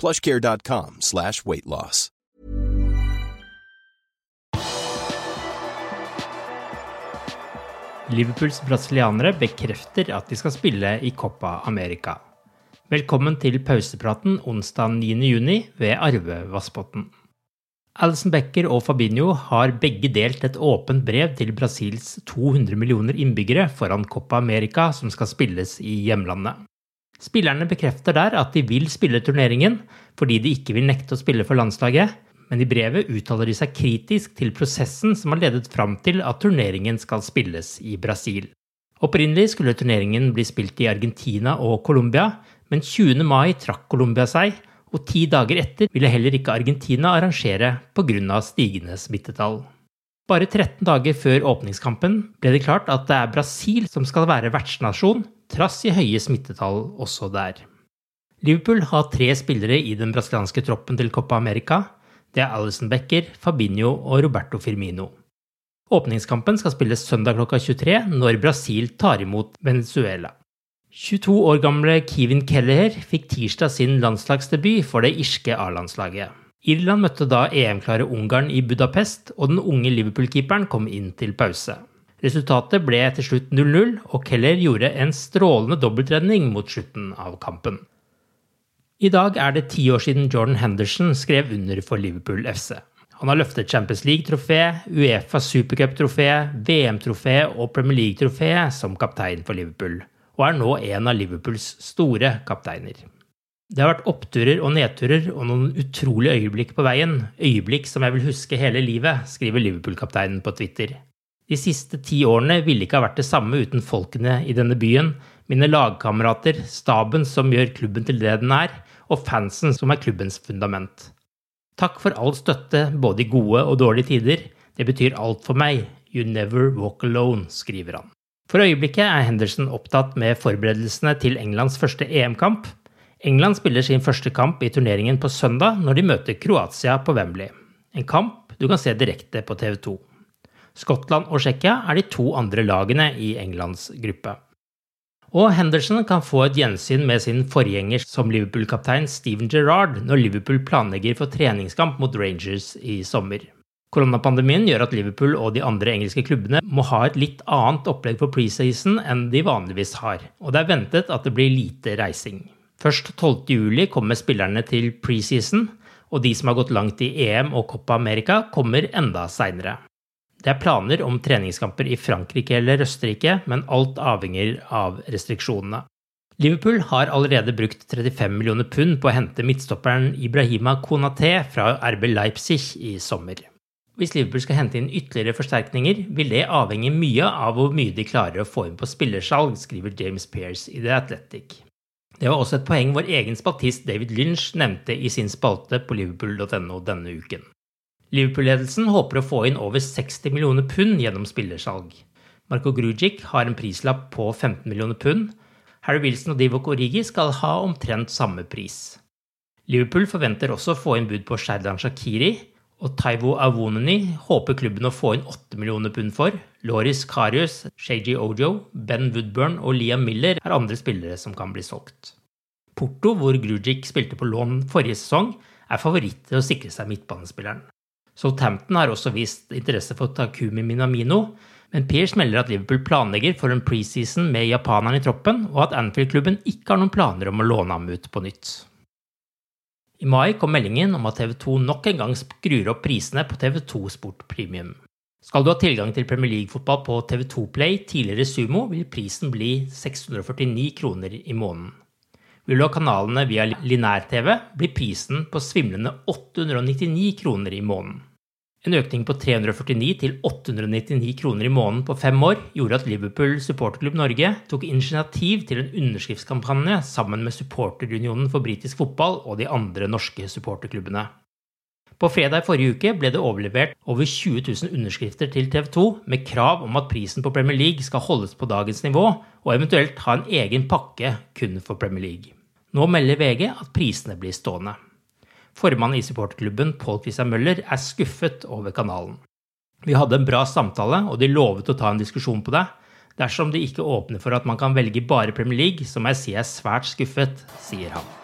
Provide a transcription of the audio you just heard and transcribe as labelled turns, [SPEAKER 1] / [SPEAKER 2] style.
[SPEAKER 1] plushcare.com slash weight loss.
[SPEAKER 2] Liverpools brasilianere bekrefter at de skal spille i Copa America. Velkommen til pausepraten onsdag 9. juni ved Arve Vassbotn. Alison Becker og Fabinho har begge delt et åpent brev til Brasils 200 millioner innbyggere foran Copa America som skal spilles i hjemlandet. Spillerne bekrefter der at de vil spille turneringen fordi de ikke vil nekte å spille for landslaget, men i brevet uttaler de seg kritisk til prosessen som har ledet fram til at turneringen skal spilles i Brasil. Opprinnelig skulle turneringen bli spilt i Argentina og Colombia, men 20. mai trakk Colombia seg, og ti dager etter ville heller ikke Argentina arrangere pga. stigende smittetall. Bare 13 dager før åpningskampen ble det klart at det er Brasil som skal være vertsnasjon, trass i høye smittetall også der. Liverpool har tre spillere i den brasilianske troppen til Copa America. Det er Alison Becker, Fabinho og Roberto Firmino. Åpningskampen skal spilles søndag klokka 23 når Brasil tar imot Venezuela. 22 år gamle Kevin Kelleher fikk tirsdag sin landslagsdebut for det irske A-landslaget. Irland møtte da EM-klare Ungarn i Budapest, og den unge Liverpool-keeperen kom inn til pause. Resultatet ble til slutt 0-0, og Keller gjorde en strålende dobbeltredning mot slutten av kampen. I dag er det ti år siden Jordan Henderson skrev under for Liverpool FC. Han har løftet Champions League-trofé, Uefa supercup-trofé, VM-trofé og Premier League-trofé som kaptein for Liverpool, og er nå en av Liverpools store kapteiner. Det har vært oppturer og nedturer og noen utrolige øyeblikk på veien, øyeblikk som jeg vil huske hele livet, skriver Liverpool-kapteinen på Twitter. De siste ti årene ville ikke ha vært det samme uten folkene i denne byen, mine lagkamerater, staben som gjør klubben til det den er, og fansen som er klubbens fundament. Takk for all støtte, både i gode og dårlige tider. Det betyr alt for meg. You never walk alone, skriver han. For øyeblikket er Henderson opptatt med forberedelsene til Englands første EM-kamp. England spiller sin første kamp i turneringen på søndag når de møter Kroatia på Wembley. En kamp du kan se direkte på TV 2. Skottland og Tsjekkia er de to andre lagene i Englands gruppe. Og Henderson kan få et gjensyn med sin forgjenger som Liverpool-kaptein Steven Gerrard når Liverpool planlegger for treningskamp mot Rangers i sommer. Koronapandemien gjør at Liverpool og de andre engelske klubbene må ha et litt annet opplegg for preseason enn de vanligvis har, og det er ventet at det blir lite reising. Først 12.07 kommer spillerne til preseason, og de som har gått langt i EM og Copa America, kommer enda seinere. Det er planer om treningskamper i Frankrike eller Østerrike, men alt avhenger av restriksjonene. Liverpool har allerede brukt 35 millioner pund på å hente midtstopperen Ibrahima Konaté fra RB Leipzig i sommer. Hvis Liverpool skal hente inn ytterligere forsterkninger, vil det avhenge mye av hvor mye de klarer å få inn på spillersalg, skriver James Pearce i The Athletic. Det var også et poeng vår egen spaltist David Lynch nevnte i sin spalte på liverpool.no denne uken. Liverpool-ledelsen håper å få inn over 60 millioner pund gjennom spillersalg. Marco Grujic har en prislapp på 15 millioner pund. Harry Wilson og Divo Origi skal ha omtrent samme pris. Liverpool forventer også å få inn bud på Sherdan Shakiri, og Taivo Awoneni håper klubben å få inn 8 millioner pund for. Loris Karius, Shaji Ojo, Ben Woodburn og Liam Miller er andre spillere som kan bli solgt. Porto, hvor Grujic spilte på lån forrige sesong, er favoritt til å sikre seg midtbanespilleren. Southampton har også vist interesse for Takumi Minamino, men Pearce melder at Liverpool planlegger for en preseason med japaneren i troppen, og at Anfield-klubben ikke har noen planer om å låne ham ut på nytt. I mai kom meldingen om at TV 2 nok en gang skrur opp prisene på TV2 Sport Premium. Skal du ha tilgang til Premier League-fotball på TV2 Play, tidligere Sumo, vil prisen bli 649 kroner i måneden. Vil du ha kanalene via linær-TV, blir prisen på svimlende 899 kroner i måneden. En økning på 349 til 899 kroner i måneden på fem år gjorde at Liverpool Supporterklubb Norge tok initiativ til en underskriftskampanje sammen med Supporterunionen for britisk fotball og de andre norske supporterklubbene. På fredag i forrige uke ble det overlevert over 20 000 underskrifter til TV 2 med krav om at prisen på Premier League skal holdes på dagens nivå, og eventuelt ha en egen pakke kun for Premier League. Nå melder VG at prisene blir stående. Formann i supporterklubben, Pål Christian Møller, er skuffet over kanalen. Vi hadde en bra samtale, og de lovet å ta en diskusjon på det. Dersom de ikke åpner for at man kan velge bare Premier League, så må jeg si jeg er svært skuffet, sier han.